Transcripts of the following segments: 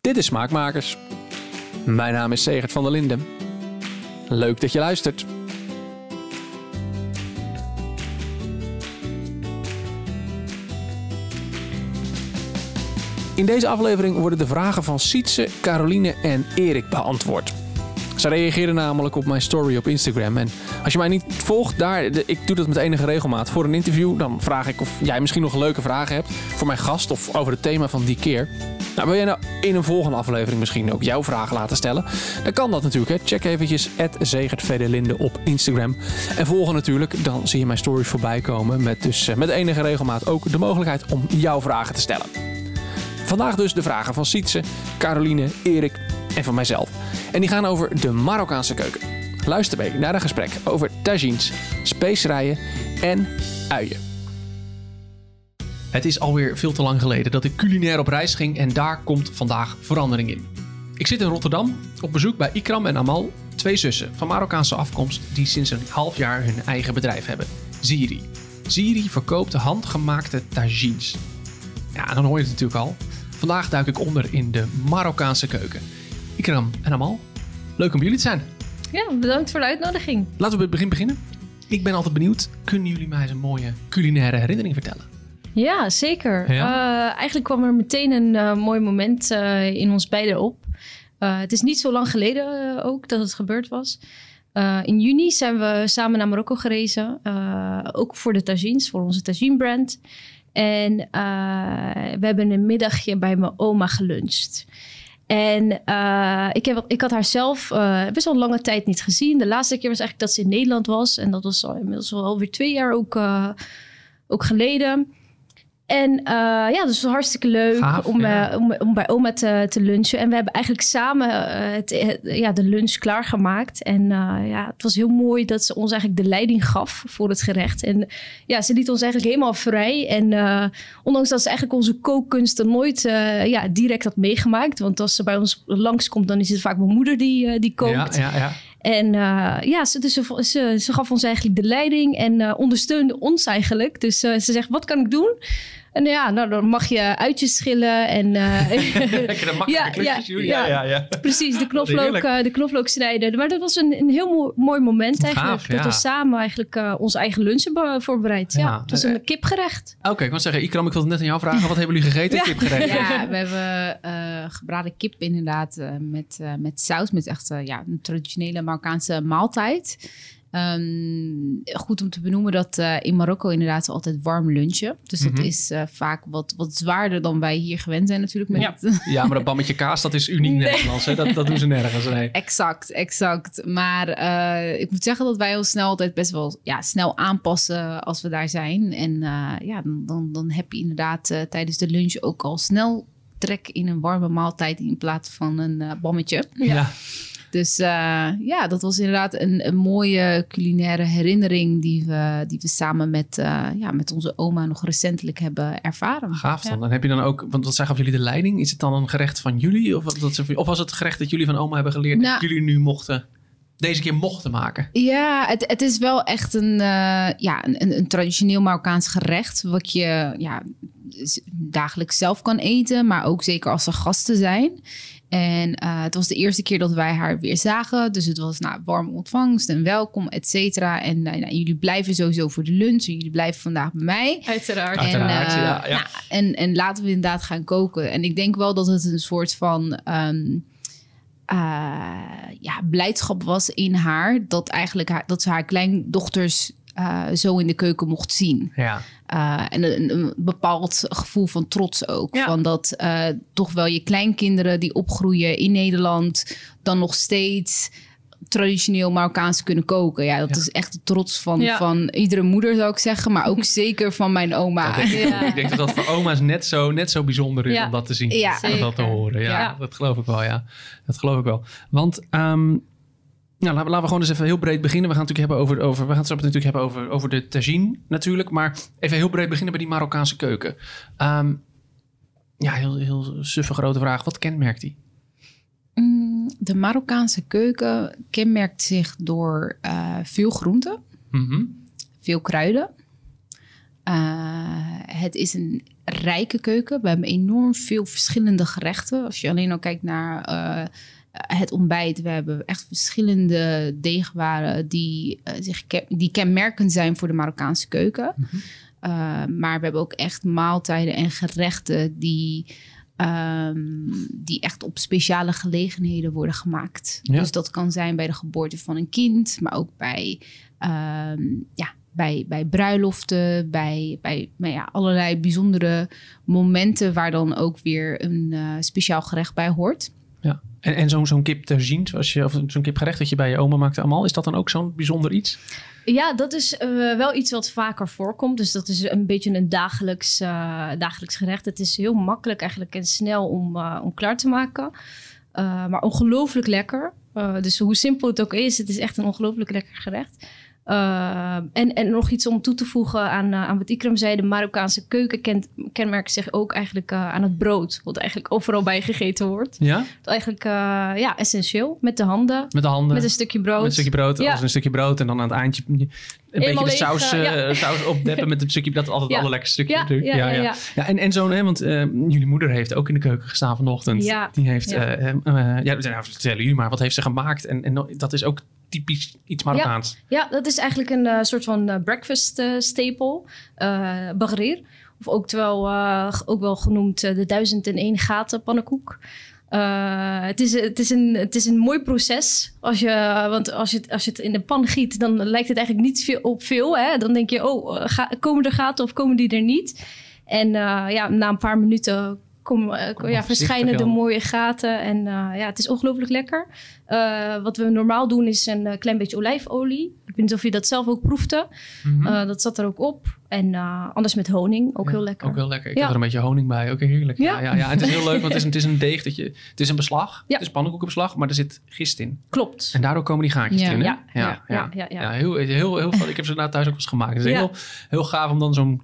Dit is Smaakmakers. Mijn naam is Segert van der Linden. Leuk dat je luistert. In deze aflevering worden de vragen van Sietse, Caroline en Erik beantwoord. Ze reageerden namelijk op mijn story op Instagram. En als je mij niet volgt daar, ik doe dat met enige regelmaat. Voor een interview, dan vraag ik of jij misschien nog leuke vragen hebt voor mijn gast of over het thema van die keer. Nou, wil jij nou in een volgende aflevering misschien ook jouw vragen laten stellen? Dan kan dat natuurlijk. Hè. Check eventjes Linde op Instagram. En volgen natuurlijk, dan zie je mijn stories voorbij komen. Met dus eh, met enige regelmaat ook de mogelijkheid om jouw vragen te stellen. Vandaag dus de vragen van Sietse, Caroline, Erik en van mijzelf. En die gaan over de Marokkaanse keuken. Luister mee naar een gesprek over tagines, specerijen en uien. Het is alweer veel te lang geleden dat ik culinair op reis ging en daar komt vandaag verandering in. Ik zit in Rotterdam op bezoek bij Ikram en Amal, twee zussen van Marokkaanse afkomst die sinds een half jaar hun eigen bedrijf hebben, Ziri. Ziri verkoopt handgemaakte tagines. Ja, dan hoor je het natuurlijk al. Vandaag duik ik onder in de Marokkaanse keuken. Ikram en Amal, leuk om jullie te zijn. Ja, bedankt voor de uitnodiging. Laten we bij het begin beginnen. Ik ben altijd benieuwd, kunnen jullie mij eens een mooie culinaire herinnering vertellen? Ja, zeker. Eh, eigenlijk kwam er meteen een uh, mooi moment uh, in ons beiden op. het is niet zo lang geleden ook dat het gebeurd was. in juni zijn we samen naar Marokko gereisd. ook voor de tagines, voor onze tagine brand. En we hebben een middagje bij mijn oma geluncht. En uh, ik, heb, ik had haar zelf uh, best wel een lange tijd niet gezien. De laatste keer was eigenlijk dat ze in Nederland was. En dat was al inmiddels al alweer twee jaar ook, uh, ook geleden. En uh, ja, dus was hartstikke leuk om, uh, om, om, bij oma te, te, lunchen. En we hebben eigenlijk samen uh, het, ja, de lunch klaargemaakt. En ja, het was heel mooi dat ze ons eigenlijk de leiding gaf voor het gerecht. En ja, ze liet ons eigenlijk helemaal vrij. En ondanks dat ze eigenlijk onze kookkunsten nooit ja, direct had meegemaakt. Want als ze bij ons langskomt, dan is het vaak mijn moeder die, die kookt. Ja, ja, ja. En ja, ze, dus ze, ze, ze, gaf ons eigenlijk de leiding en ondersteunde ons eigenlijk. Dus ze zegt, wat kan ik doen? En ja, nou, dan mag je uitjes schillen en... Uh, Lekker ja, ja, ja, ja, ja, Precies, de knoflook, uh, de knoflook snijden. Maar dat was een, een heel mooi, moment eigenlijk. dat we samen eigenlijk uh, ons eigen lunch hebben voorbereid. Ja, het was een kipgerecht. Oké, okay, ik wil zeggen, Ikram, ik wilde net aan jou vragen. Wat hebben jullie gegeten? Kipgerecht? Ja, we hebben gebraden kip inderdaad met, met saus. Met echt ja, een traditionele Marokkaanse maaltijd. Um, goed om te benoemen dat uh, in Marokko inderdaad altijd warm lunchen. Dus dat mhm. is uh, vaak wat, wat zwaarder dan wij hier gewend zijn natuurlijk. Met ja. ja, maar dat bammetje kaas, dat is uniek nee. Nederlands. Hè? Dat, dat doen ze nergens. Nee. Exact, exact. Maar uh, ik moet zeggen dat wij ons snel altijd best wel ja, snel aanpassen als we daar zijn. En ja, dan, dan, dan heb je inderdaad tijdens de lunch ook al snel trek in een warme maaltijd in plaats van een bammetje. ja. Dus uh, ja, dat was inderdaad een, een, mooie culinaire herinnering die we, die we samen met, uh, ja, met onze oma nog recentelijk hebben ervaren. Gaaf dan. Dan heb je dan ook, want wat zeggen jullie de leiding? Is het dan een gerecht van jullie? Of, dat of was het gerecht dat jullie van oma hebben geleerd nou, dat jullie nu mochten? Deze keer mochten maken. Ja, het, het is wel echt een, uh, ja, een, een traditioneel Marokkaans gerecht. Wat je ja, dagelijks zelf kan eten, maar ook zeker als er gasten zijn. En uh, het was de eerste keer dat wij haar weer zagen. Dus het was nou, warme ontvangst en welkom, et cetera. En uh, nou, jullie blijven sowieso voor de lunch. En jullie blijven vandaag bij mij. Uiteraard. En, Uiteraard, ja, ja. Nou, en, en laten we inderdaad gaan koken. En ik denk wel dat het een soort van... Um, uh, ja, blijdschap was in haar dat eigenlijk haar, dat ze haar kleindochters uh, zo in de keuken mocht zien. Ja. Uh, en een, een, bepaald gevoel van trots ook. Van dat uh, toch wel je kleinkinderen die opgroeien in Nederland... dan nog steeds traditioneel Marokkaans kunnen koken. Ja, dat is echt de trots van, van iedere moeder, zou ik zeggen. Maar ook zeker van mijn oma. ik denk dat dat voor oma's net zo, net zo bijzonder is om dat te zien. en dat te horen. Ja, dat geloof ik wel, ja. Dat geloof ik wel. Want... Um, nou, laten we, laten we gewoon eens even heel breed beginnen. We gaan het natuurlijk hebben over, over, we gaan het natuurlijk hebben over, over de tagine natuurlijk. Maar even heel breed beginnen bij die Marokkaanse keuken. Um, ja, heel, heel suffe grote vraag. Wat kenmerkt die? Mm, de Marokkaanse keuken kenmerkt zich door uh, veel groenten, mm -hmm. veel kruiden. Uh, het is een rijke keuken. We hebben enorm veel verschillende gerechten. Als je alleen al kijkt naar uh, het ontbijt. We hebben echt verschillende deegwaren die, uh, zich die kenmerkend zijn voor de Marokkaanse keuken. Mm -hmm. maar we hebben ook echt maaltijden en gerechten die Um, die echt op speciale gelegenheden worden gemaakt. Ja. Dus dat kan zijn bij de geboorte van een kind, maar ook bij, um, ja, bij, bij bruiloften, bij, bij nou ja, allerlei bijzondere momenten waar dan ook weer een uh, speciaal gerecht bij hoort. En, en zo'n zo'n kip zien, zoals je, of zo'n kipgerecht dat je bij je oma maakte allemaal, is dat dan ook zo'n bijzonder iets? Ja, dat is uh, wel iets wat vaker voorkomt. Dus dat is een beetje een dagelijks, uh, dagelijks gerecht. Het is heel makkelijk eigenlijk en snel om, uh, om klaar te maken. maar ongelooflijk lekker. dus hoe simpel het ook is, het is echt een ongelooflijk lekker gerecht. Uh, en, en nog iets om toe te voegen aan, uh, aan wat Ikram zei. De Marokkaanse keuken kent, kenmerkt zich ook eigenlijk uh, aan het brood. Wat eigenlijk overal bij gegeten wordt. Ja? Eigenlijk ja, essentieel. Met de handen. Met de handen. Met een stukje brood. Met een stukje brood. Ja. Als een stukje brood. En dan aan het eindje een Eenmaal beetje de saus, ja. saus opdeppen met een stukje. Dat is altijd het allerlekkerste stukje. Ja, ja, ja, ja, ja. en, en zo'n, want jullie moeder heeft ook in de keuken gestaan vanochtend. Ja. Die heeft, ja, ja vertellen jullie maar, wat heeft ze gemaakt? En, en dat is ook typisch iets Marokkaans. Ja, dat is eigenlijk een uh, soort van uh, breakfast uh, staple. Uh, bagrir. Of ook, terwijl, ook wel genoemd de duizend en één gaten pannenkoek. het, is, het, is een, het is een mooi proces. Als je, want als je, als je het in de pan giet, dan lijkt het eigenlijk niet veel op veel. Hè? Dan denk je, oh, komen er gaten of komen die er niet? En ja, na een paar minuten kom, ja, verschijnen de mooie gaten. En ja, het is ongelooflijk lekker. Uh, wat we normaal doen is een klein beetje olijfolie. Weet niet of je dat zelf ook proefde. Mm -hmm. uh, dat zat er ook op. En anders met honing, ook ja, heel lekker. Ook heel lekker. Ik ja. heb er een beetje honing bij, ook heerlijk. Ja, ja, ja, ja. En het is heel leuk, want het is, een, het is een deeg dat je... Het is een beslag, ja. het is pannenkoekenbeslag, maar er zit gist in. Klopt. En daardoor komen die gaatjes ja. erin, ja. Ja, ja, ja. ja, heel, heel, heel, heel, ik heb ze nou thuis ook eens gemaakt. Het is heel, heel gaaf om dan zo'n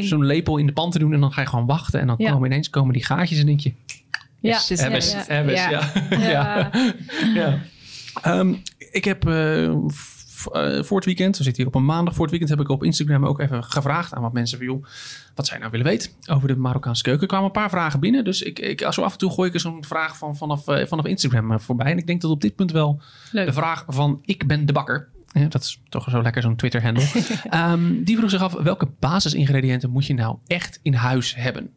zo'n lepel in de pan te doen en dan ga je gewoon wachten. En dan komen ineens komen die gaatjes en denk je... Ja, yes, ja, ja. ja. ja. ja. Um, ik heb uh, voor het weekend, we zitten hier op een maandag, voor het weekend heb ik op Instagram ook even gevraagd aan wat mensen van joh, wat zij nou willen weten over de Marokkaanse keuken. Er kwamen een paar vragen binnen, dus ik, ik, zo af en toe gooi ik er zo'n vraag van, vanaf, uh, vanaf Instagram voorbij. En ik denk dat op dit punt wel Leuk. de vraag van ik ben de bakker. Ja, dat is toch zo lekker zo'n Twitter-handle. um, die vroeg zich af, welke basisingrediënten moet je nou echt in huis hebben?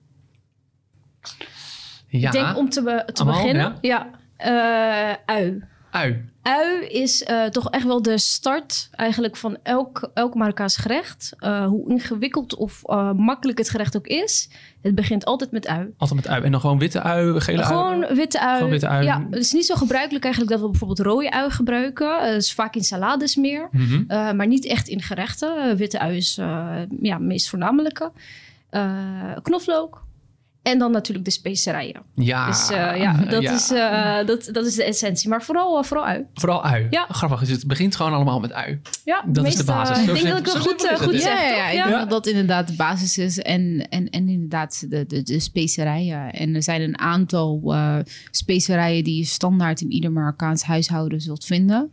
Ja. Ik denk om te, be te Amal, beginnen, ja, ja uh, ui. Ui. Ui is uh, toch echt wel de start eigenlijk van elk, elk Marokkaans gerecht. Uh, hoe ingewikkeld of uh, makkelijk het gerecht ook is. Het begint altijd met ui. Altijd met ui. En dan gewoon witte ui, gele gewoon ui? Witte ui. Gewoon witte ui. Ja, het is niet zo gebruikelijk eigenlijk dat we bijvoorbeeld rode ui gebruiken. Dat is vaak in salades meer. Mm -hmm. maar niet echt in gerechten. witte ui is ja, meest voornamelijke. knoflook. En dan natuurlijk de specerijen. Ja. Dus uh, ja, dat, ja. Is, uh, dat, dat is de essentie. Maar vooral, uh, vooral ui. Vooral ui. Ja. Grappig. Dus het begint gewoon allemaal met ui. Ja, dat meest, is de basis. ik denk dat ik het goed, goed zeg. Ja, ja, ja, ik denk dat dat inderdaad de basis is. En, en, en inderdaad de, de, de specerijen. En er zijn een aantal specerijen die je standaard in ieder Marokkaans huishouden zult vinden.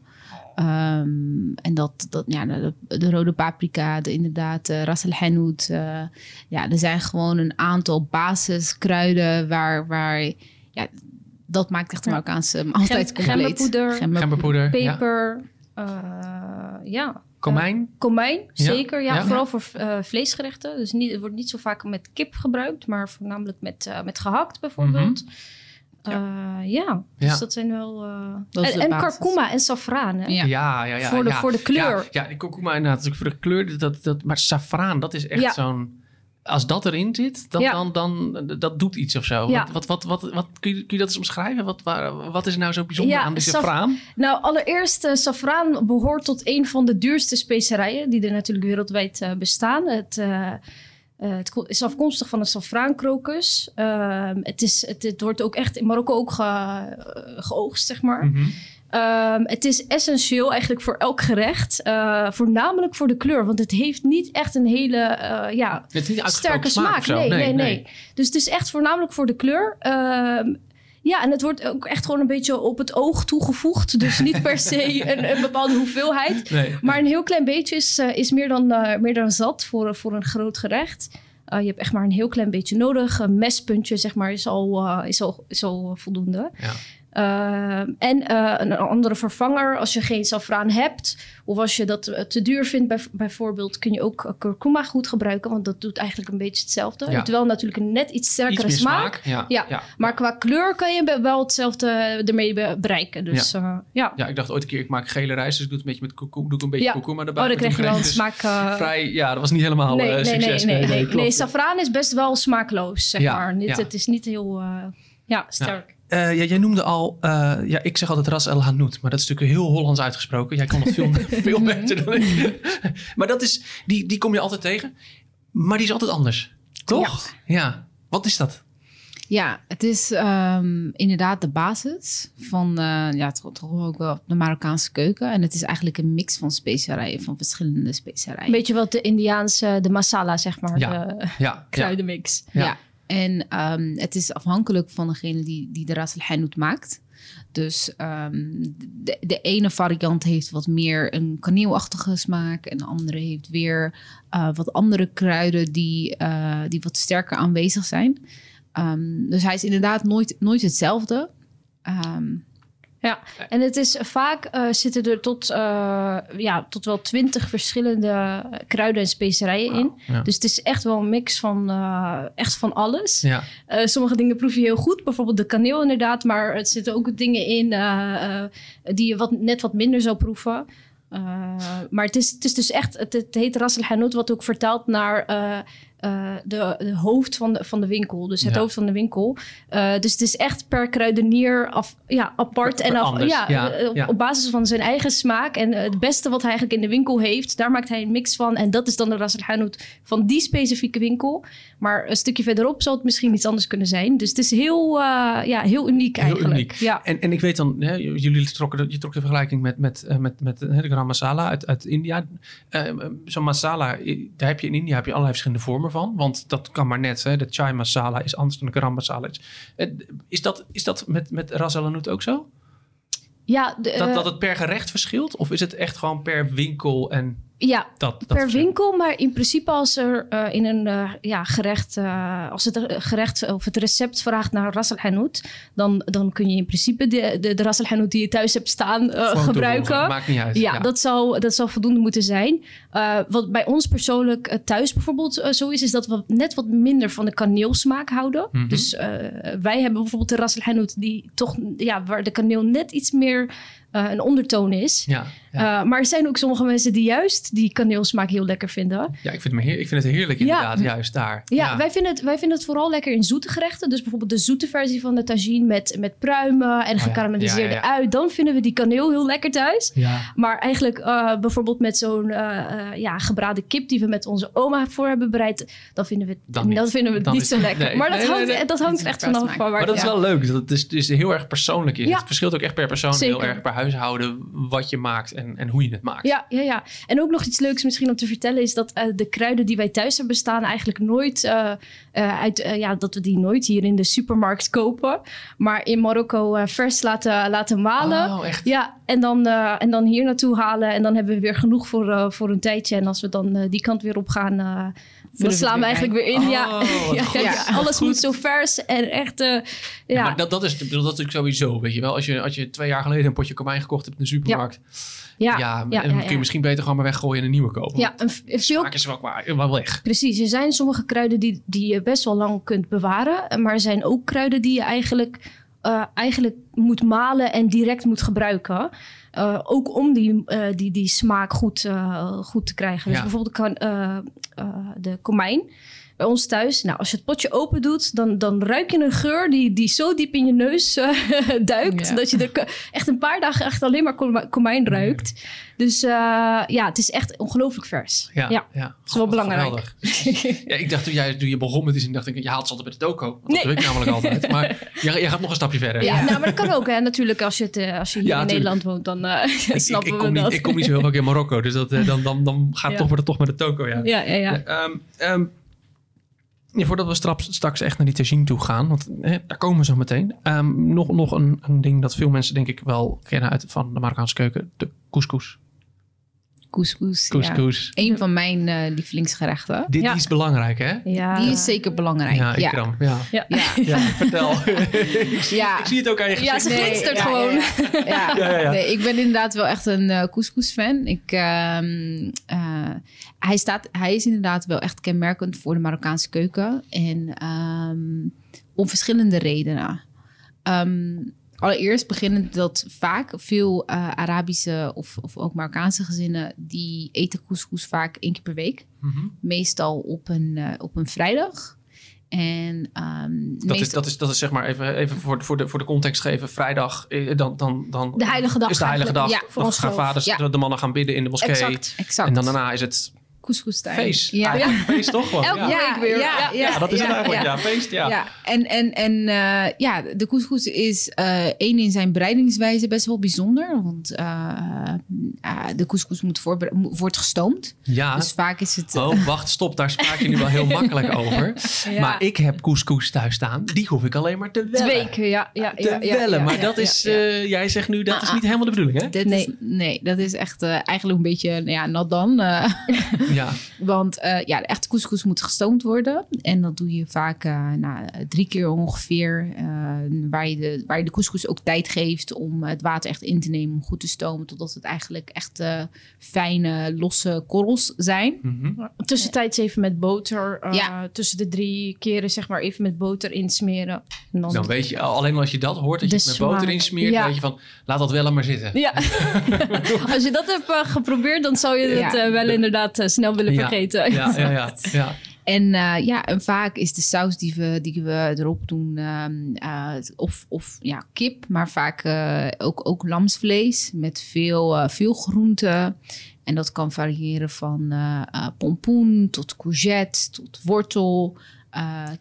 Um, en dat, dat ja, de, de, rode paprika, de, inderdaad, de ras el hanout. Uh, ja, er zijn gewoon een aantal basiskruiden waar, waar ja, dat maakt echt de Marokkaanse maaltijd compleet. Gemberpoeder, gemberpoeder peper, ja. Uh, ja. Komijn? Uh, komijn, zeker. Ja, ja. vooral voor uh, vleesgerechten. Dus niet, het wordt niet zo vaak met kip gebruikt, maar voornamelijk met, uh, met gehakt bijvoorbeeld. Mm -hmm. Ja. Uh, ja. dus ja. dat zijn wel... Uh... Dat en, en kurkuma en safraan, hè? Ja, ja, ja. ja voor, de, ja. voor de kleur. Ja, ja kurkuma inderdaad. Dus voor de kleur, dat, dat, maar safraan, dat is echt ja. zo'n... Als dat erin zit, dan, dan, dan, dat doet iets of zo. Ja. Wat, wat, wat, wat, kun, je, kun je dat eens omschrijven? Wat, waar, wat is er nou zo bijzonder aan die safraan? Saf nou, allereerst, uh, safraan behoort tot een van de duurste specerijen... die er natuurlijk wereldwijd uh, bestaan. Het... Uh, uh, het is afkomstig van de safraankrokus. Uh, het, is, het, het, wordt ook echt in Marokko ook ge, uh, geoogst, zeg maar. Mm -hmm. het is essentieel eigenlijk voor elk gerecht. Uh, voornamelijk voor de kleur. Want het heeft niet echt een hele uh, ja, sterke smaak. smaak nee, nee, nee, nee, Dus het is echt voornamelijk voor de kleur. Uh, ja, en het wordt ook echt gewoon een beetje op het oog toegevoegd. Dus niet per se een, een bepaalde hoeveelheid. Nee. Maar een heel klein beetje is, uh, is meer, dan, uh, meer dan zat voor, voor een groot gerecht. je hebt echt maar een heel klein beetje nodig. Een mespuntje, zeg maar, is al, is al, is al voldoende. Ja. Uh, en uh, een andere vervanger, als je geen safraan hebt, of als je dat eh, te duur vindt, bij, bijvoorbeeld, kun je ook kurkuma goed gebruiken, want dat doet eigenlijk een beetje hetzelfde. Ja. Terwijl natuurlijk een net iets sterkere smaak. Ja. ja. Maar qua kleur kan je wel hetzelfde ermee bereiken. Dus, ja. ja. ja, ik dacht ooit een keer, ik maak gele rijst, dus ik doe het een beetje met kurkuma, doe ik een beetje kurkuma erbij. Oh, dan krijg je wel een smaak. Vrij, ja, dat was niet helemaal nee, nee, succes. Nee, nee, nee. Nee, nee, safraan is best wel smaakloos, zeg maar. Niet, Het is niet heel ja, sterk. Uh, ja, jij noemde al, uh, ja, ik zeg altijd Ras El Hanout, maar dat is natuurlijk heel Hollands uitgesproken. Jij kan nog veel, veel beter dan ik. maar dat is, die, die kom je altijd tegen. Maar die is altijd anders, toch? Ja. ja. Wat is dat? Ja, het is um, inderdaad de basis van uh, ja, toch, toch, ook wel de Marokkaanse keuken. En het is eigenlijk een mix van specerijen, van verschillende specerijen. Beetje wat de Indiaanse, de masala, zeg maar. Ja. De ja. kruidenmix. ja. En um, het is afhankelijk van degene die, die de ras al maakt. Dus um, de, ene variant heeft wat meer een kaneelachtige smaak. En de andere heeft weer uh, wat andere kruiden die, uh, die wat sterker aanwezig zijn. Um, dus hij is inderdaad nooit, nooit hetzelfde. Um, ja, en het is vaak uh, zitten er tot, uh, ja, tot wel twintig verschillende kruiden en specerijen in. Dus het is echt wel een mix van, uh, echt van alles. Ja. sommige dingen proef je heel goed, bijvoorbeeld de kaneel inderdaad. Maar er zitten ook dingen in die je wat, net wat minder zou proeven. maar het is, het is dus echt, het, het heet Ras al wat ook vertaalt naar uh, de, de, hoofd van de, van de winkel. Dus het hoofd van de winkel. Uh, dus het is echt per kruidenier af, ja, apart. en af, ja, eh, ja, op basis van zijn eigen smaak. En het beste wat hij eigenlijk in de winkel heeft, daar maakt hij een mix van. En dat is dan de Ras al van die specifieke winkel. Maar een stukje verderop zal het misschien iets anders kunnen zijn. Dus het is heel, uh, ja, heel uniek eigenlijk. Heel uniek. Ja. En, en ik weet dan, hè, jullie trokken, je trok de vergelijking met, met, met, met de gram masala uit, uit India. Zo'n masala, daar heb je in India heb je allerlei verschillende vormen van. Want dat kan maar net. Hè? De chai masala is anders dan de garam masala. Is dat, is dat met, met ras ook zo? Ja, de, dat, dat het per gerecht verschilt? Of is het echt gewoon per winkel en ja, dat, dat per winkel. Maar in principe als er uh, in een uh, ja, gerecht... Uh, als het gerecht of het recept vraagt naar ras al dan, dan kun je in principe de, de, de ras al die je thuis hebt staan gebruiken. Maakt niet uit. Ja, ja, Dat, zou, dat zou voldoende moeten zijn. wat bij ons persoonlijk thuis bijvoorbeeld zo is... is dat we net wat minder van de kaneelsmaak houden. Mm -hmm. Dus wij hebben bijvoorbeeld de ras al die toch... Ja, waar de kaneel net iets meer uh, een ondertoon is. Ja, ja. Uh, maar er zijn ook sommige mensen die juist die kaneelsmaak heel lekker vinden. Ja, ik vind, me heer, ik vind het heerlijk inderdaad, juist daar. Ja, Wij, vinden het, wij vinden het vooral lekker in zoete gerechten. Dus bijvoorbeeld de zoete versie van de tagine met, met pruimen en oh, gekarameliseerde ui. Dan vinden we die kaneel heel lekker thuis. Maar eigenlijk uh, bijvoorbeeld met zo'n ja, gebraden kip die we met onze oma voor hebben bereid. Dan vinden we, dan dan vinden we het niet zo lekker. maar dat hangt, dat hangt echt vanaf. Maar dat is wel leuk. Dat het is, dus heel erg persoonlijk is. Het verschilt ook echt per persoon heel erg per huishouden wat je maakt en, en hoe je het maakt. Ja, ja, ja. En ook nog iets leuks misschien om te vertellen is dat uh, de kruiden die wij thuis hebben staan eigenlijk nooit uh, uh, uit, ja, dat we die nooit hier in de supermarkt kopen, maar in Marokko vers laten, laten malen. Oh, echt? Ja, en dan, en dan hier naartoe halen en dan hebben we weer genoeg voor, voor een tijdje. En als we dan die kant weer op gaan, dan slaan we eigenlijk weer in. ja. Oh, ja, ja, alles moet zo vers en echt. Uh, ja. maar dat, dat, is, dat is natuurlijk sowieso, weet je wel. Als je, als je twee jaar geleden een potje komijn gekocht hebt in de supermarkt. Ja, ja, dan kun je misschien beter gewoon maar weggooien en een nieuwe kopen. Ja, een, veel... is wel, wel weg. Precies, er zijn sommige kruiden die, die je best wel lang kunt bewaren. Maar er zijn ook kruiden die je eigenlijk, uh, eigenlijk moet malen en direct moet gebruiken. Uh, ook om die, uh, die, die smaak goed, uh, goed te krijgen. Dus bijvoorbeeld kan, de komijn bij ons thuis. Nou, als je het potje open doet, dan, dan ruik je een geur die, die zo diep in je neus uh, duikt. Dat je er echt een paar dagen echt alleen maar komijn ruikt. Dus uh, ja, het is echt ongelooflijk vers. Ja, ja. ja. dat is wel belangrijk. ja, ik dacht toen jij toen je begon met die dacht ik, je haalt ze altijd bij de toko. Dat doe ik namelijk altijd. Maar je, je, gaat nog een stapje verder. Ja, nou, maar dat kan ook. Hè. Natuurlijk, als je, het, eh, als je hier in Nederland woont, dan uh, ik, snappen ik, ik we dat. Niet, ik kom niet zo heel vaak in Marokko, dus dat, dan, dan, dan gaat het toch, weer, toch met de toko. Ja, ja, ja. ja. Um, um, ja, voordat we straks, straks echt naar die tagine toe gaan, want hè, daar komen we zo meteen. Um, nog nog een, een, ding dat veel mensen denk ik wel kennen uit van de Marokkaanse keuken, de couscous. Couscous. Couscous. Ja. Een van mijn uh, lievelingsgerechten. Dit ja. is belangrijk, hè? Ja. Die is zeker belangrijk. Ja, ik ja. Ja. Ja. ja. vertel. ja. Ik zie het ook aan je gezicht. Ja, ze glinstert nee, gewoon. Ja, ja. Nee, ik ben inderdaad wel echt een uh, couscous-fan. Ik, uh, uh, hij, staat, hij is inderdaad wel echt kenmerkend voor de Marokkaanse keuken. En um, om verschillende redenen. Um, Allereerst beginnen dat vaak veel uh, Arabische of, of ook Marokkaanse gezinnen... die eten couscous vaak één keer per week. Mm -hmm. Meestal op een, uh, op een vrijdag. En, um, dat, is, dat, is, dat is zeg maar even, even voor, voor, de, voor de context geven. Vrijdag, eh, dan, dan, dan de heilige dag is de heilige dag. Ja, voor ons gaan vaders, ja. de mannen gaan bidden in de moskee. Exact, exact. En dan daarna is het couscous Feest. Ja. ja. Feest toch gewoon. Elke ja. week weer. Ja, ja, dat is het eigenlijk. Ja, feest. Ja. ja. En, en, en uh, ja, de couscous is uh, één in zijn bereidingswijze best wel bijzonder. Want uh, de couscous moet voor, wordt gestoomd. Ja. Dus vaak is het... Oh, wacht, stop. Daar spraak je nu wel heel makkelijk over. Maar ik heb couscous thuis staan. Die hoef ik alleen maar te wellen. Twee keer, ja. ja, te wellen. maar dat is... jij zegt nu, dat is ah, niet ah. helemaal de bedoeling, hè? Nee. Is, nee, dat is echt eigenlijk een beetje... Nou ja, nat dan. ja. Want uh, ja, de echte couscous moet gestoomd worden. En dat doe je vaak uh, nou, drie keer ongeveer. Uh, waar, je de, waar je de couscous ook tijd geeft om het water echt in te nemen. Om goed te stomen. Totdat het eigenlijk echt fijne, losse korrels zijn. Mm -hmm. Tussentijds even met boter. ja. Tussen de drie keren zeg maar even met boter insmeren. En dan, dan weet je, alleen als je dat hoort, dat je het met boter insmeert. Ja. weet je van, laat dat wel maar zitten. Ja. als je dat hebt geprobeerd, dan zou je het ja. wel inderdaad snel willen vergeten. Ja, ja, ja. ja. En uh, ja, en vaak is de saus die we, die we erop doen, uh, of, of ja, kip, maar vaak uh, ook, ook lamsvlees met veel, veel groenten. En dat kan variëren van pompoen tot courgette tot wortel.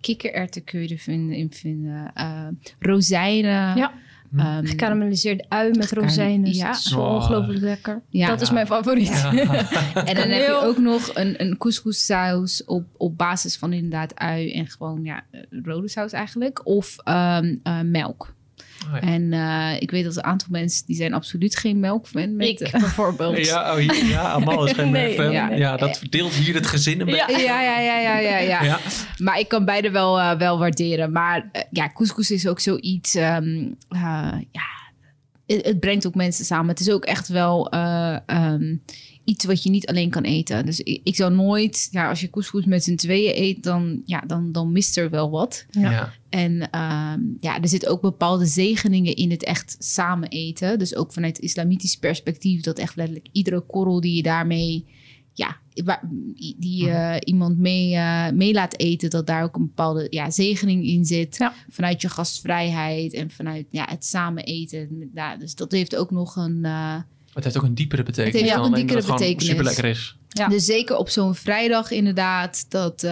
kikkererwten kun je er vinden, in vinden. rozijnen. Ja. Um, Gekarameliseerde ui met rozijnen. Ja. Zo oh. ongelooflijk lekker. Ja. Dat is mijn favoriet. Ja. en dan heb je ook nog een, een couscous saus op, op basis van inderdaad ui en gewoon ja, rode saus eigenlijk. Of um, uh, melk. Oh, en uh, ik weet dat een aantal mensen die zijn absoluut geen melkfan. Met, ik bijvoorbeeld. ja, oh, ja, Amal is geen nee, melkfan. Ja, ja, dat verdeelt hier het gezin een beetje. Ja, ja, ja, ja, ja, ja. ja. Maar ik kan beide wel, uh, wel waarderen. Maar uh, ja, couscous is ook zoiets... Um, ja, het, het, brengt ook mensen samen. Het is ook echt wel... Um, iets wat je niet alleen kan eten. Dus ik, ik zou nooit, ja, als je couscous met z'n tweeën eet, dan, ja, dan, dan mist er wel wat. Ja. En um, ja, er zitten ook bepaalde zegeningen in het echt samen eten. Dus ook vanuit islamitisch perspectief, dat echt letterlijk iedere korrel die je daarmee, ja, die uh, iemand mee, uh, mee laat eten, dat daar ook een bepaalde ja, zegening in zit. Ja. Vanuit je gastvrijheid en vanuit ja, het samen eten. Ja, dus dat heeft ook nog een. Uh, het heeft ook een diepere betekenis. Het heeft dan een diepere betekenis. super lekker is. Ja. Dus zeker op zo'n vrijdag inderdaad, dat, uh,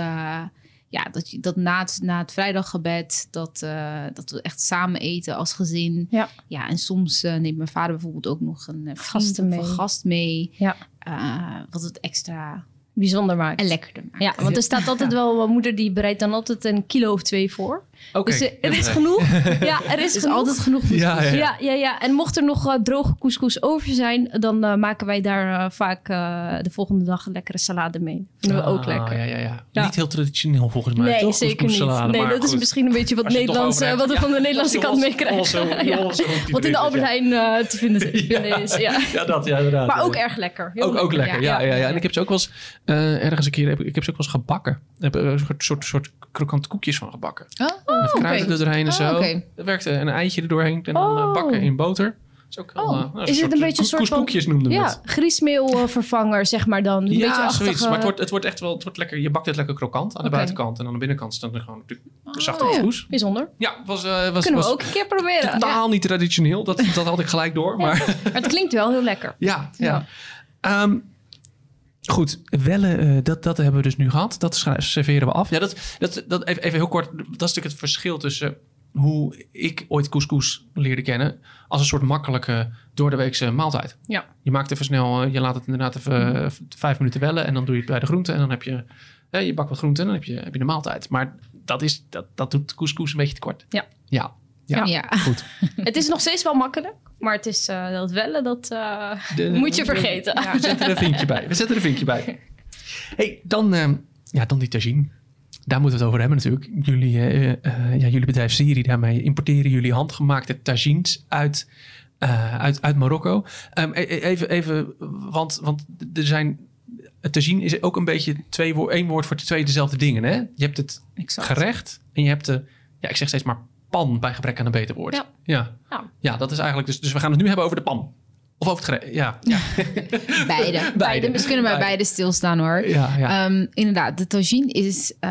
ja, dat, je, dat na, het, na het vrijdaggebed, dat, uh, dat we echt samen eten als gezin. Ja, ja en soms uh, neemt mijn vader bijvoorbeeld ook nog een gast mee. Een gast mee. Ja. wat het extra bijzonder maakt. En lekkerder maakt. Ja, want er staat altijd wel, mijn moeder die bereidt dan altijd een kilo of twee voor. Okay. Dus er is genoeg. Ja, er is, is genoeg. altijd genoeg Ja ja. ja, ja, ja. En mocht er nog uh, droge couscous over zijn, dan uh, maken wij daar uh, vaak de volgende dag een lekkere salade mee. Vinden we ook ah, lekker. Ja, ja, ja. Niet heel traditioneel volgens mij. Nee, toch? zeker niet. Nee, dat goed. is misschien een beetje wat, Nederlands, wat we van de Nederlandse kant meekrijgen. Wat in de Albert Heijn te vinden is. Ja. ja, dat, ja, inderdaad. Maar ook erg lekker. Ook, ook lekker, ja, ja, ja. En ik heb ze ook wel eens ergens een keer, ik heb ze ook wel eens gebakken. Ik heb een soort, soort krokante koekjes van gebakken. Oh, Met kruiden er doorheen en zo. Oh, dat werkte een eitje er doorheen en dan oh. bakken in boter. Is, ook wel, oh. uh, is het een beetje een soort van... noemde Ja, het. griesmeelvervanger, zeg maar dan. Een ja, beetje zoiets. Maar het wordt, het wordt echt wel... Het wordt lekker, je bakt het lekker krokant aan de buitenkant. En aan de binnenkant staat er gewoon natuurlijk zachte oh, ja. Bijzonder. Ja, was, uh, was, Kunnen was we ook een keer proberen. Totaal ja. niet traditioneel. Dat, dat had ik gelijk door. Maar, maar het klinkt wel heel lekker. Ja, ja. ja. Um, Goed, wellen, uh, dat, dat hebben we dus nu gehad. Dat serveren we af. Ja, dat, dat, dat even, even heel kort. Dat is natuurlijk het verschil tussen hoe ik ooit couscous leerde kennen. Als een soort makkelijke door de weekse maaltijd. Ja. Je maakt even snel, uh, je laat het inderdaad even uh, vijf minuten wellen. En dan doe je het bij de groenten. En dan heb je, je bakt wat groenten en dan heb je, heb je de maaltijd. Maar dat, is, dat, dat doet couscous een beetje te kort. Ja. Ja. Ja, ja. goed. het is nog steeds wel makkelijk. Maar het is uh, dat wellen, dat uh, moet je vergeten. Ja, we zetten er een vinkje bij. We zetten er een vinkje bij. hey, dan, uh, ja, dan die tagine. Daar moeten we het over hebben natuurlijk. Jullie, ja, jullie bedrijf Siri, daarmee importeren jullie handgemaakte tagines uit, uit, uit Marokko. Um, even, even want, want er zijn het tagine is ook een beetje twee, één woord voor twee dezelfde dingen. Hè? Je hebt het exact. gerecht en je hebt de, ja, ik zeg steeds maar pan bij gebrek aan een beter woord. Ja. Ja, ja. ja dat is eigenlijk dus. Dus we gaan het nu hebben over de pan. Of over het gerecht. Ja. ja. beide. beide. Dus kunnen maar beide. stilstaan hoor. Ja, ja. Um, inderdaad, de tagine is uh,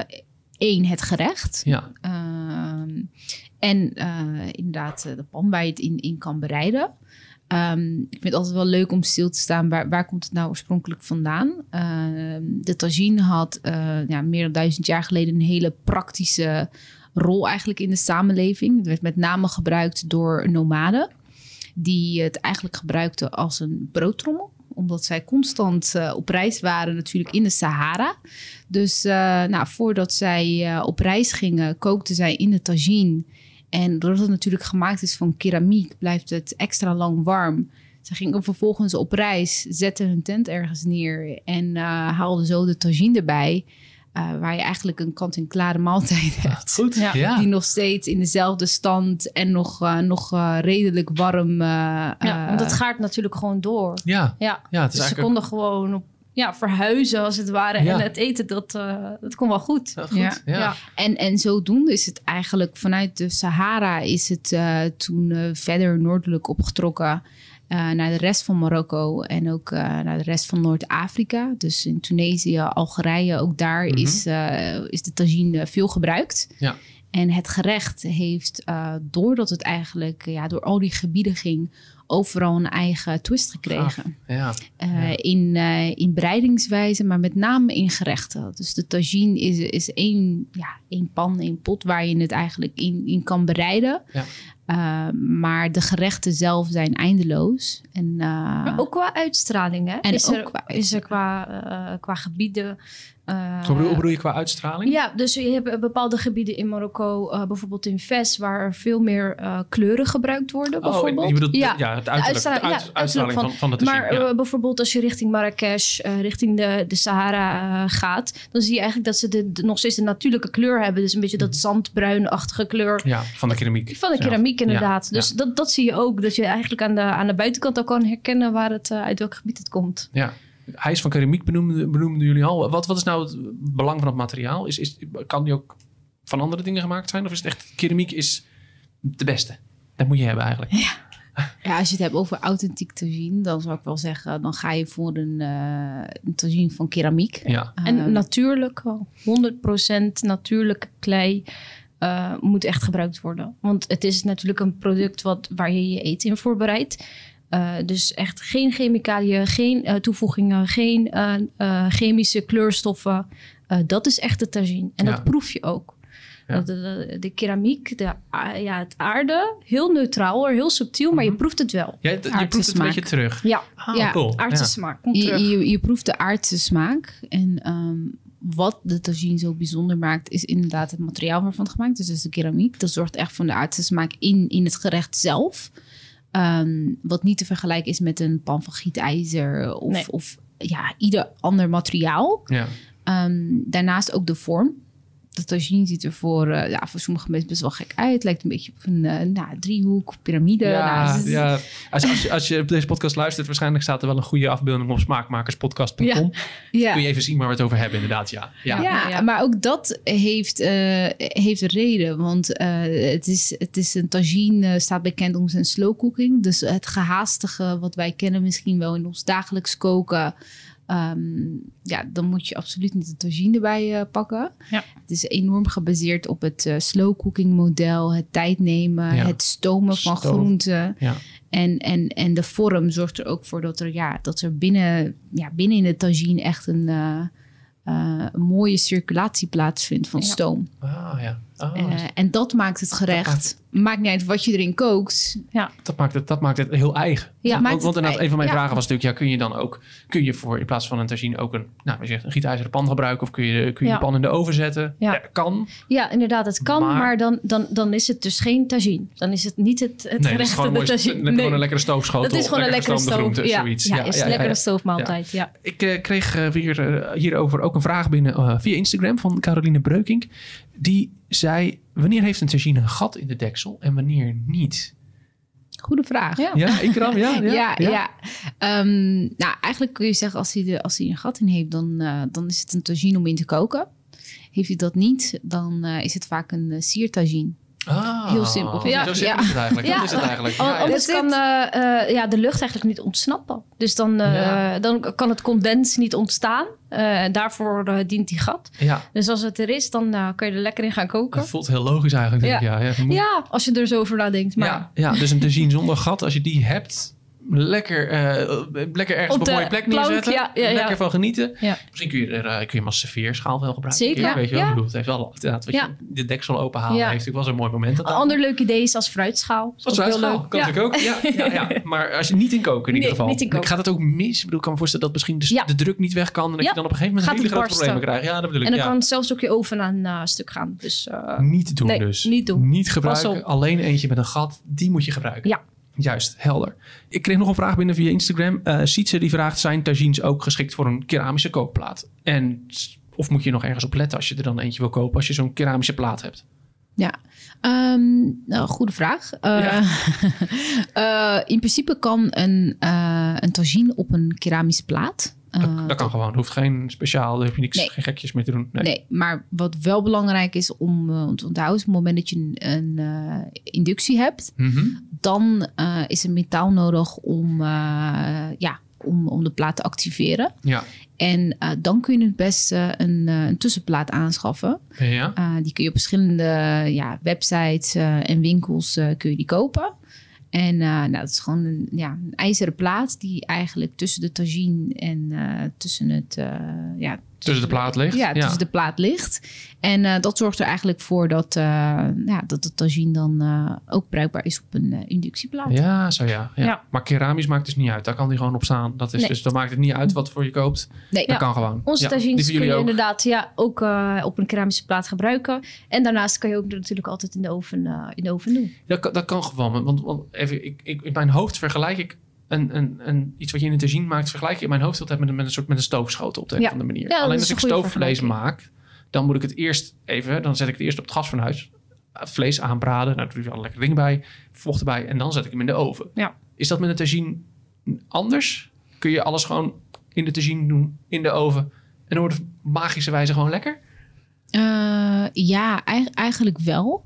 één, het gerecht. Ja. Um, en uh, inderdaad, eh, de pan waar je het in, in kan bereiden. Um, ik vind het altijd wel leuk om stil te staan. Waar, waar komt het nou oorspronkelijk vandaan? Uh, de tagine had ja, meer dan duizend jaar geleden een hele praktische rol eigenlijk in de samenleving. Het werd met name gebruikt door nomaden. Die het eigenlijk gebruikten als een broodtrommel omdat zij constant uh, op reis waren, natuurlijk in de Sahara. Dus uh, nou, voordat zij uh, op reis gingen, kookten zij in de tagine en doordat het natuurlijk gemaakt is van keramiek, blijft het extra lang warm. Ze gingen vervolgens op reis, zetten hun tent ergens neer en haalden zo de tagine erbij. Uh, waar je eigenlijk een kant-en-klare maaltijd hebt. Goed, ja. Die nog steeds in dezelfde stand en nog, uh, nog redelijk warm. ja, want het gaat natuurlijk gewoon door. Ja, ja. ja het is dus ze konden gewoon op ja, verhuizen als het ware. En het eten, dat, uh, dat kon wel goed. goed ja. ja. En, en zodoende is het eigenlijk vanuit de Sahara is het uh, toen uh, verder noordelijk opgetrokken naar de rest van Marokko en ook naar de rest van Noord-Afrika. Dus in Tunesië, Algerije, ook daar mm -hmm. is, is de tagine veel gebruikt. Ja. En het gerecht heeft, doordat het eigenlijk ja, door al die gebieden ging, overal een eigen twist gekregen. Ja, uh, In, uh, in breidingswijze, maar met name in gerechten. Dus de tagine is, is één, ja, één pan, één pot waar je het eigenlijk in, in kan bereiden. Ja. Uh, maar de gerechten zelf zijn eindeloos. En, maar ook qua uitstraling, hè? En is, er, qua is er qua, qua gebieden uh, Hoe bedoel je qua uitstraling? Ja, dus je hebt bepaalde gebieden in Marokko, uh, bijvoorbeeld in Ves, waar veel meer uh, kleuren gebruikt worden. Oh, bijvoorbeeld. Oh, je bedoelt ja, ja het uiterlijk, de, uit, uitstraling van, van, van de Maar ja. bijvoorbeeld als je richting Marrakesh, richting de, de Sahara gaat, dan zie je eigenlijk dat ze de, de, nog steeds de natuurlijke kleur hebben. Dus een beetje dat mhm. zandbruinachtige kleur. Ja, van de keramiek. Van de keramiek, inderdaad. Dus Dat, dat zie je ook. Dat je eigenlijk aan de, aan de buitenkant al kan herkennen waar het, uit welk gebied het komt. Ja. Ijs van keramiek benoemden, benoemden jullie al. Wat, wat is nou het belang van het materiaal? Is, is, kan die ook van andere dingen gemaakt zijn? Of is het echt keramiek is de beste? Dat moet je hebben eigenlijk. Ja. Ja, als je het hebt over authentiek tagine, dan zou ik wel zeggen, dan ga je voor een, uh, een tagine van keramiek. Ja. en uh, natuurlijk, 100% natuurlijke klei uh, moet echt gebruikt worden. Want het is natuurlijk een product wat, waar je je eten in voorbereidt. Uh, dus echt geen chemicaliën, geen uh, toevoegingen, geen uh, chemische kleurstoffen. dat is echt de tagine. En ja. dat proef je ook. Ja. De, de, de, keramiek, de, ja, het aarde, heel neutraal, heel subtiel, maar je mhm. proeft het wel. Ja, je proeft het een beetje terug. Ja, ah, ja cool. aardse smaak. Komt je, je, je, proeft de aardse smaak. En um, wat de tagine zo bijzonder maakt, is inderdaad het materiaal waarvan het gemaakt is. Dus de keramiek. Dat zorgt echt voor de aardse smaak in, in het gerecht zelf. Um, wat niet te vergelijken is met een pan van gietijzer of, nee. of ja, ieder ander materiaal. Ja. Um, daarnaast ook de vorm de tagine ziet er voor, uh, ja, voor sommige mensen best wel gek uit. Lijkt een beetje op een uh, nou, driehoek, piramide. Ja, nou, ja. Als, als, je, als je op deze podcast luistert, waarschijnlijk staat er wel een goede afbeelding op smaakmakerspodcast.com. Ja. ja. Kun je even zien waar we het over hebben, inderdaad. Ja, ja. ja, maar ook dat heeft, uh, heeft een reden. Want het, is, het is een tagine, staat bekend om zijn slow cooking. Dus het gehaastige wat wij kennen misschien wel in ons dagelijks koken... Um, ja, dan moet je absoluut niet de tagine erbij uh, pakken. Ja. Het is enorm gebaseerd op het uh, slow cooking model, het tijd nemen, het stomen van groenten. Ja. En, en, en de vorm zorgt er ook voor dat er, ja, dat er binnen, ja, binnen in de tagine echt een, uh, een mooie circulatie plaatsvindt van stoom. Ah, ja. Oh, uh, en dat maakt het gerecht. Maakt, niet uit wat je erin kookt. Ja. Dat, maakt het, dat maakt het heel eigen. Ja, want, want inderdaad, een van mijn vragen was natuurlijk: ja, kun je dan ook, kun je voor in plaats van een tagine ook een, nou, zegt, een gietijzeren pan gebruiken? Of kun je, kun je de pan in de oven zetten? Ja. kan. Ja, inderdaad, het kan, maar, dan, dan, dan is het dus geen tagine. Dan is het niet het, het nee, gerecht de tagine. Nee, gewoon een lekkere stoofschotel. Dat is gewoon een lekkere stoof. Ja, zoiets. ja, is een lekkere stoofmaaltijd. Ja. Ik uh, kreeg uh, weer hierover ook een vraag binnen via Instagram van Caroline Breukink. Die zei: Wanneer heeft een tagine een gat in de deksel en wanneer niet? Goede vraag. Ja, ja Ikram, ja. Ja, ja. ja. Um, nou, eigenlijk kun je zeggen, als hij, de, als hij een gat in heeft, dan, uh, dan is het een tagine om in te koken. Heeft hij dat niet, dan uh, is het vaak een uh, siertagine. Ah, Heel simpel. Ja, zo simpel ja. is het eigenlijk. Ja. Dat is het eigenlijk. Ja, Anders kan uh, uh, ja, de lucht eigenlijk niet ontsnappen. Dus dan, uh, ja. dan kan het condens niet ontstaan. En daarvoor dient die gat. Ja. Dus als het er is, dan kan je er lekker in gaan koken. Dat voelt heel logisch eigenlijk. Denk ja. Ik. Ja, ja, als je er zo over nadenkt. Maar... Ja, ja, dus een te zien zonder gat, als je die hebt, lekker, uh, lekker ergens op, een mooie plek plank, neerzetten. Ja, ja, lekker van genieten. Misschien kun je er uh, kun je maar serveerschaal wel gebruiken. Zeker. Keer, weet je wel? Bedoel, het heeft wel inderdaad, wat je, de deksel openhalen heeft natuurlijk wel zo'n mooi moment. Een ander leuk idee is als fruitschaal. Als fruitschaal, kan natuurlijk ook. Ja, ja. Maar als je niet in koken in ieder geval. Niet in koken. Gaat het ook mis? Ik bedoel, ik kan me voorstellen dat misschien de, de druk niet weg kan. En dat je dan op een gegeven moment hele grote problemen krijgt. Ja, dat bedoel ik. En dan kan zelfs ook je oven aan uh, stuk gaan. Dus, niet doen dus. Niet doen. Niet gebruiken. Alleen eentje met een gat, die moet je gebruiken. Ja. Juist, helder. Ik kreeg nog een vraag binnen via Instagram. Uh, Sietse die vraagt, zijn tagines ook geschikt voor een keramische kookplaat? En of moet je nog ergens op letten als je er dan eentje wil kopen als je zo'n keramische plaat hebt? Ja, um, nou, goede vraag. Uh, ja. uh, in principe kan een, een tagine op een keramische plaat dat, dat, kan gewoon. Hoeft geen speciaal, daar heb je niks, geen gekjes mee te doen. Nee. nee. maar wat wel belangrijk is om uh, te onthouden, op het moment dat je een, een uh, inductie hebt, mm -hmm. dan uh, is een metaal nodig om, ja, om, om de plaat te activeren. Ja. En dan kun je het beste een, een tussenplaat aanschaffen. Ja. die kun je op verschillende ja, websites en winkels kun je die kopen. En uh, nou, dat is gewoon een, ja, een ijzeren plaat die eigenlijk tussen de tagine en uh, tussen het uh, ja, Tussen de plaat ligt? Ja, tussen de plaat ligt. En uh, dat zorgt er eigenlijk voor dat, uh, ja, dat de tagine dan uh, ook bruikbaar is op een inductieplaat. Ja, zo ja, ja. ja. Maar keramisch maakt dus niet uit. Daar kan die gewoon op staan. Dat is nee. Dus dan maakt het niet uit wat voor je koopt. Nee. Dat kan gewoon. Onze tagines kun je ook. inderdaad ja, ook op een keramische plaat gebruiken. En daarnaast kan je ook natuurlijk altijd in de oven, in de oven doen. Dat, kan, dat kan gewoon. Want, want even, ik, ik, in mijn hoofd vergelijk ik een, een, een, iets wat je in een tagine maakt, vergelijk je in mijn hoofd altijd met, met een soort met een stoofschotel op de een of andere manier. Alleen als ik stoofvlees maak, dan moet ik het eerst even, dan zet ik het eerst op het gasfornuis, vlees aanbraden, nou doe je alle lekkere dingen bij, vocht erbij en dan zet ik hem in de oven. Ja. Is dat met een tagine anders? Kun je alles gewoon in de tagine doen, in de oven en dan wordt het magische wijze gewoon lekker? Uh, ja, eigenlijk wel.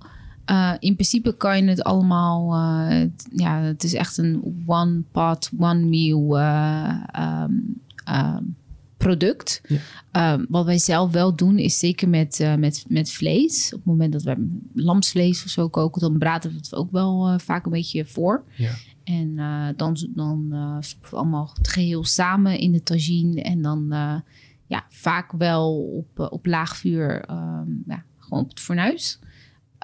Uh, in principe kan je het allemaal, uh, ja, het is echt een one pot, one meal uh, um, um, product. Ja. Um, wat wij zelf wel doen, is zeker met, met, met vlees. Op het moment dat we lamsvlees of zo koken, dan braden we het ook wel vaak een beetje voor. Ja. En dan, dan we allemaal het geheel samen in de tagine. En dan ja, vaak wel op, op laag vuur, ja, gewoon op het fornuis.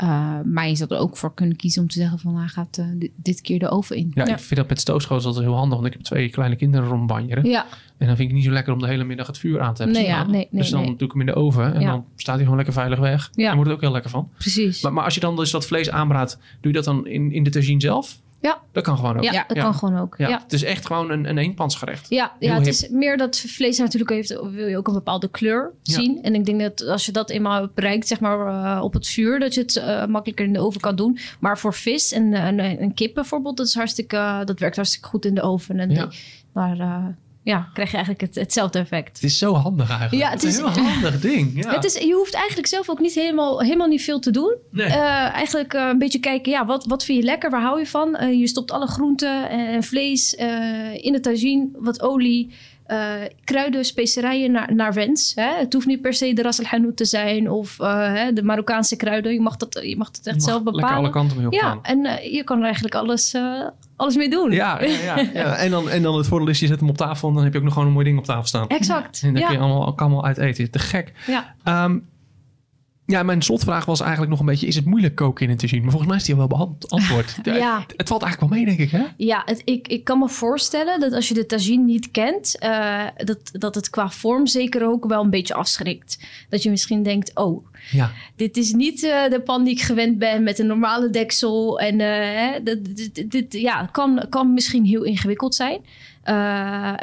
Uh, maar je zou er ook voor kunnen kiezen om te zeggen van hij gaat uh, dit, dit, keer de oven in. Ja, ja. ik vind dat met stoofschotels altijd heel handig, want ik heb twee kleine kinderen rondbanjeren. Ja. En dan vind ik niet zo lekker om de hele middag het vuur aan te hebben. Nee, ja, nee, nee, dus dan nee. doe ik hem in de oven en ja. dan staat hij gewoon lekker veilig weg. Ja. En wordt het ook heel lekker van. Precies. Maar, maar als je dan dus dat vlees aanbraadt, doe je dat dan in, in de tagine zelf? Ja. Dat kan gewoon ook. Ja, dat kan gewoon ook. Ja. Het is echt gewoon een, een eenpansgerecht. Ja, ja het is meer dat vlees natuurlijk heeft, wil je ook een bepaalde kleur zien. En ik denk dat als je dat eenmaal bereikt, zeg maar uh, op het vuur, dat je het uh, makkelijker in de oven kan doen. Maar voor vis en, en, en kip bijvoorbeeld, dat is hartstikke, uh, dat werkt hartstikke goed in de oven. En ja. Die, maar ja, krijg je eigenlijk het, hetzelfde effect. Het is zo handig eigenlijk. Ja, het, het is een heel handig ding. Ja. Het is, je hoeft eigenlijk zelf ook niet helemaal, helemaal niet veel te doen. Nee. Uh, eigenlijk uh, een beetje kijken, ja, wat, wat vind je lekker? Waar hou je van? Uh, je stopt alle groenten en vlees in de tagine, wat olie. Uh, kruiden, specerijen naar, naar wens. Hè? Het hoeft niet per se de ras al hanout te zijn of uh, hè, de Marokkaanse kruiden. Je mag, dat, je mag het echt zelf bepalen. Alle kanten mee opgaan. Ja, en uh, je kan er eigenlijk alles, alles mee doen. Ja, ja, ja, ja. En, dan, en dan het voordeel is, je zet hem op tafel en dan heb je ook nog gewoon een mooi ding op tafel staan. Exact. En dan ja. kun je allemaal, allemaal uit eten. Te gek. Ja. Um, Ja, mijn slotvraag was eigenlijk nog een beetje... is het moeilijk koken in een tagine? Maar volgens mij is die al wel beantwoord. ja. Het valt eigenlijk wel mee, denk ik, hè? Ja, het, ik, ik kan me voorstellen dat als je de tagine niet kent... Uh, dat, dat het qua vorm zeker ook wel een beetje afschrikt. Dat je misschien denkt, oh, ja. dit is niet uh, de pan die ik gewend ben... met een normale deksel. En uh, dit, dit, ja, kan, kan misschien heel ingewikkeld zijn.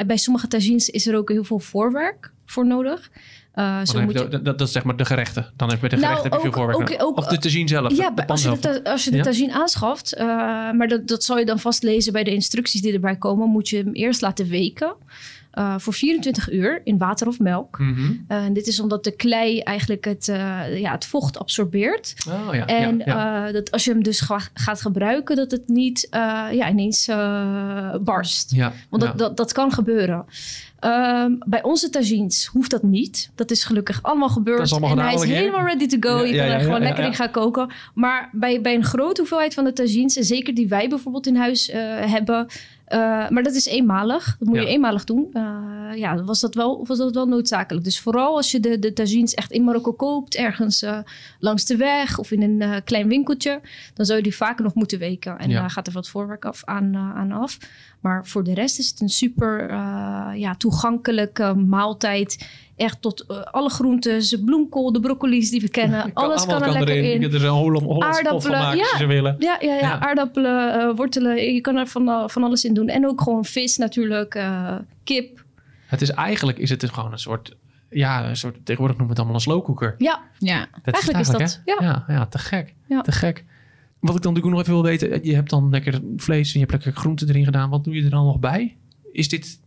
bij sommige tagines is er ook heel veel voorwerk voor nodig... Uh, zo moet je... dat, dat, is zeg maar de gerechten. Dan heb je de nou, gerechten nou, heb je veel. Ook, of de tagine zelf. Ja, de als, je de, als je de tagine aanschaft, uh, maar dat, dat zal je dan vast lezen bij de instructies die erbij komen, moet je hem eerst laten weken. Uh, voor 24 uur in water of melk. Mm -hmm. uh, dit is omdat de klei eigenlijk het, uh, ja, het vocht absorbeert. Oh, ja, en ja, ja. dat als je hem dus gaat gebruiken, dat het niet ja, ineens barst. Want dat, dat, dat kan gebeuren. Um, bij onze tagines hoeft dat niet. Dat is gelukkig allemaal gebeurd. en hij is helemaal ready to go. je kan er gewoon lekker in gaan koken. Maar bij, bij een grote hoeveelheid van de tagines... en zeker die wij bijvoorbeeld in huis uh, hebben... Uh, maar dat is eenmalig. Dat moet je eenmalig doen. Uh, ja, was dat, wel, was dat wel noodzakelijk. Dus vooral als je de, de tagines echt in Marokko koopt... ergens uh, langs de weg of in een klein winkeltje... dan zou je die vaker nog moeten weken. En ja. gaat er wat voorwerk af, aan, aan af. Maar voor de rest is het een super ja, toegankelijke maaltijd echt tot uh, alle groentes, bloemkool, de broccoli's die we kennen. Alles kan er lekker erin. Je er een Holland, aardappelen, van maken ja, ze willen. Ja, ja, ja, ja. aardappelen, uh, wortelen. Je kan er van, van alles in doen. En ook gewoon vis natuurlijk, uh, kip. Het is eigenlijk is het gewoon een soort... Ja, een soort, tegenwoordig noemen we het allemaal een slowcooker. Ja, ja. Dat eigenlijk is, is dat. Ja. ja. Ja, te gek. Ja. Te gek. Wat ik dan natuurlijk nog even wil weten. Je hebt dan lekker vlees en je hebt lekker groenten erin gedaan. Wat doe je er dan nog bij? Is dit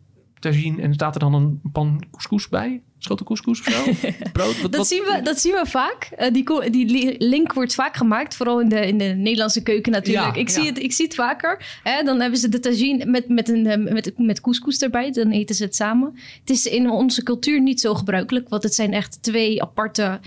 tagine en staat er dan een pan couscous bij? Schotel couscous of zo? Brood? Wat, dat, Zien we, dat zien we vaak. Uh, die, die link wordt vaak gemaakt, vooral in de, in de Nederlandse keuken natuurlijk. ik, zie het, ik zie het vaker. Hè? Dan hebben ze de tagine met, met, een, eh, met, met couscous erbij. Dan eten ze het samen. Het is in onze cultuur niet zo gebruikelijk, want het zijn echt twee aparte...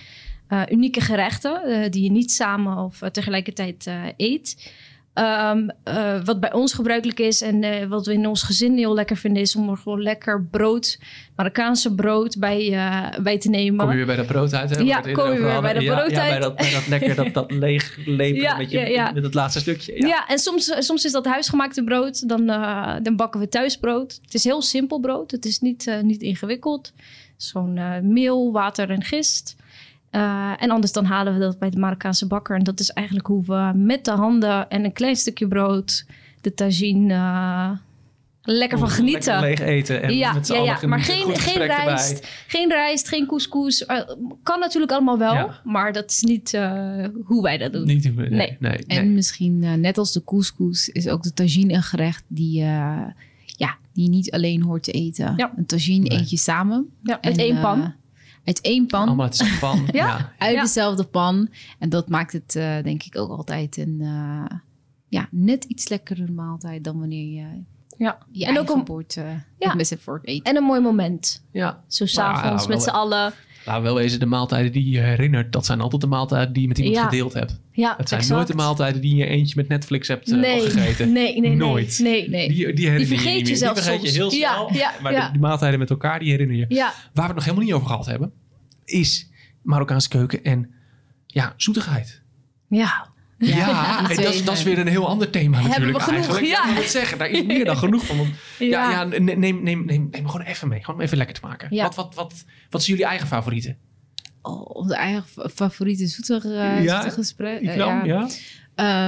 Uh, unieke gerechten die je niet samen of tegelijkertijd eet. Um, uh, wat bij ons gebruikelijk is en uh, wat we in ons gezin heel lekker vinden, is om er gewoon lekker brood, Marokkaanse brood bij, uh, bij te nemen. Kom je weer bij dat brood uit? Hè? Ja, kom je weer bij dat brood ja, uit. Ja, bij dat, bij dat lekker, dat, dat leeg ja, met, je, met het laatste stukje. Ja, ja en soms, soms is dat huisgemaakte brood. Dan, dan bakken we thuis brood. Het is heel simpel brood. Het is niet, niet ingewikkeld. Zo'n meel, water en gist. Uh, en anders dan halen we dat bij de Marokkaanse bakker. En dat is eigenlijk hoe we met de handen en een klein stukje brood de tagine uh, lekker van genieten. Lekker leeg eten en ja, met ja, ja. Maar geen, geen rijst, geen rijst, geen couscous. Uh, kan natuurlijk allemaal wel, ja. maar dat is niet hoe wij dat doen. Niet hoe, nee, nee. nee, En misschien net als de couscous is ook de tagine een gerecht die ja, die je niet alleen hoort te eten. Ja. Een tagine eet je samen. Ja, met één pan uit één pan. Allemaal uit dezelfde pan. ja? uit dezelfde pan. En dat maakt het uh, denk ik ook altijd een uh, ja, net iets lekkere maaltijd dan wanneer je ja. je en ook een bord uh, ja. met z'n vork eet. En een mooi moment. Ja. Zo s'avonds nou, met z'n allen. Nou, wel wezen, de maaltijden die je herinnert, dat zijn altijd de maaltijden die je met iemand gedeeld hebt. Ja, Het zijn nooit de maaltijden die je eentje met Netflix hebt uh, nee, gegeten. Nee, nee, nooit. Nee, nee. Die, die, vergeet je, je, zelf Die vergeet je heel snel. Ja, maar de, die maaltijden met elkaar, die herinner je. Waar we het nog helemaal niet over gehad hebben, is Marokkaanse keuken en ja, zoetigheid. Ja. Ja, dat, is, dat, is weer een heel ander thema natuurlijk genoeg, eigenlijk. Ja. Ik moet zeggen, daar is meer dan genoeg van. ja, ja, neem, neem, neem, neem gewoon even mee. Gewoon even lekker te maken. Wat, wat, wat, wat zijn jullie eigen favorieten? Oh, onze eigen favoriete zoetige, uh, ja, gesprek. Uh, ja. ja.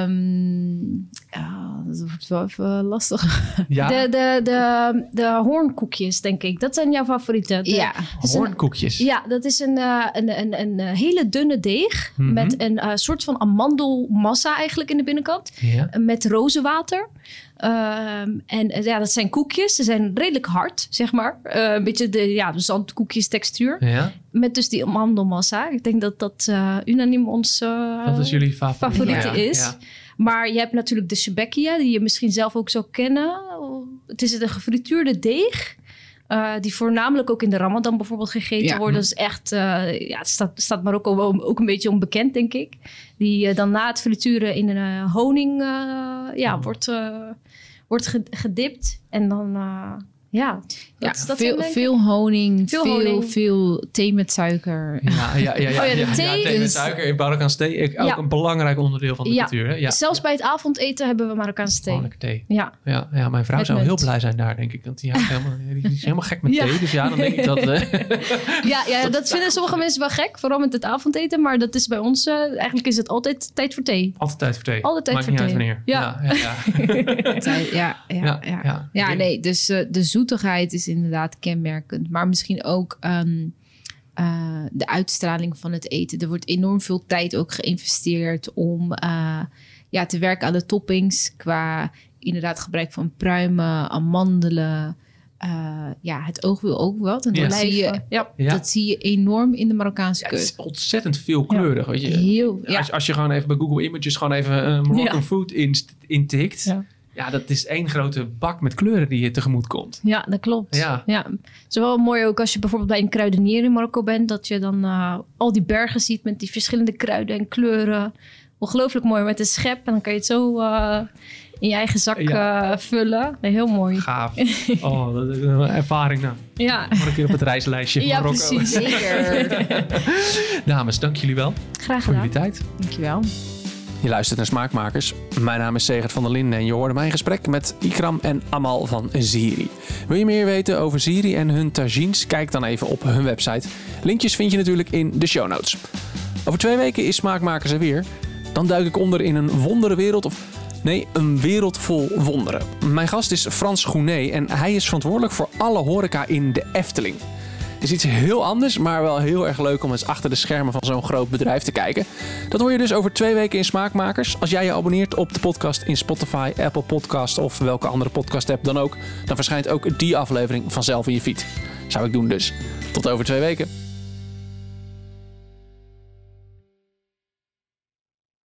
Um, ja, dat wordt wel even lastig. Ja. De, de, de, de hoornkoekjes, denk ik. Dat zijn jouw favorieten. ja, hoornkoekjes. ja, dat is een, uh, een, een, een hele dunne deeg. Mm -hmm. Met een uh, soort van amandelmassa eigenlijk in de binnenkant. Ja. Met rozenwater. Um, en uh, ja, dat zijn koekjes. Ze zijn redelijk hard, zeg maar. Uh, een beetje de, ja, de zandkoekjes textuur. Ja. Met dus die amandelmassa. Ik denk dat dat uh, unaniem ons dat is jullie favoriet. favoriete ja, is. Ja. Maar je hebt natuurlijk de shebekia, die je misschien zelf ook zou kennen. Het is een gefrituurde deeg. Uh, die voornamelijk ook in de Ramadan bijvoorbeeld gegeten ja. worden. Dat is echt, uh, ja, het staat, staat Marokko wel ook een beetje onbekend, denk ik. Die uh, dan na het frituren in een honing ja, wordt, wordt gedipt. En dan Ja, ja veel, veel honing, veel, veel, honing. veel thee met suiker. Ja, ja, ja, ja, oh ja, de thee, ja, thee met suiker. In Marokkaanse thee ook een belangrijk onderdeel van de cultuur. Ja. Zelfs bij het avondeten hebben we Marokkaanse thee. Thee. Ja. Ja, ja, mijn vrouw zou heel blij zijn daar, denk ik. Want die, helemaal, die is helemaal gek met thee. Dus ja, dan denk ik dat... Uh... ja, ja, dat vinden sommige mensen wel gek. Vooral met het avondeten. Maar dat is bij ons... Uh, eigenlijk is het altijd tijd voor thee. Altijd tijd voor thee. Altijd tijd Maakt voor niet thee. Uit wanneer. Ja. Ja, ja, ja. ja, ja. nee, dus uh, de zoetigheid is inderdaad kenmerkend. Maar misschien ook um, uh, de uitstraling van het eten. Er wordt enorm veel tijd ook geïnvesteerd om uh, ja, te werken aan de toppings. Qua inderdaad gebruik van pruimen, amandelen. Uh, ja, het oog wil ook wat. En dat, zie je, ja. dat zie je enorm in de Marokkaanse keuken. het is ontzettend veelkleurig. Ja. Weet je. Heel, als, als, je gewoon even bij Google Images gewoon even uh, Moroccan food intikt... In ja, dat is één grote bak met kleuren die je tegemoet komt. Ja, dat klopt. Ja. ja. Het is wel mooi ook als je bijvoorbeeld bij een kruidenier in Marokko bent, dat je dan uh, al die bergen ziet met die verschillende kruiden en kleuren. Ongelooflijk mooi met een schep en dan kan je het zo uh, in je eigen zak ja. uh, vullen. Nee, heel mooi. Gaaf. Oh, dat is een ervaring nou. Ja. Moet een keer op het reislijstje ja, Marokko. precies. Zeker. Dames, dank jullie wel. Graag gedaan. Voor jullie tijd. Dankjewel. Je luistert naar Smaakmakers. Mijn naam is Segert van der Linden en je hoorde mijn gesprek met Ikram en Amal van Ziri. Wil je meer weten over Ziri en hun tagines? Kijk dan even op hun website. Linkjes vind je natuurlijk in de show notes. Over twee weken is Smaakmakers er weer. Dan duik ik onder in een wonderenwereld of... Nee, een wereld vol wonderen. Mijn gast is Frans Gounet en hij is verantwoordelijk voor alle horeca in de Efteling is iets heel anders, maar wel heel erg leuk om eens achter de schermen van zo'n groot bedrijf te kijken. Dat hoor je dus over twee weken in Smaakmakers. Als jij je abonneert op de podcast in Spotify, Apple Podcast of welke andere podcast app dan ook, dan verschijnt ook die aflevering vanzelf in je feed. Zou ik doen dus. Tot over twee weken.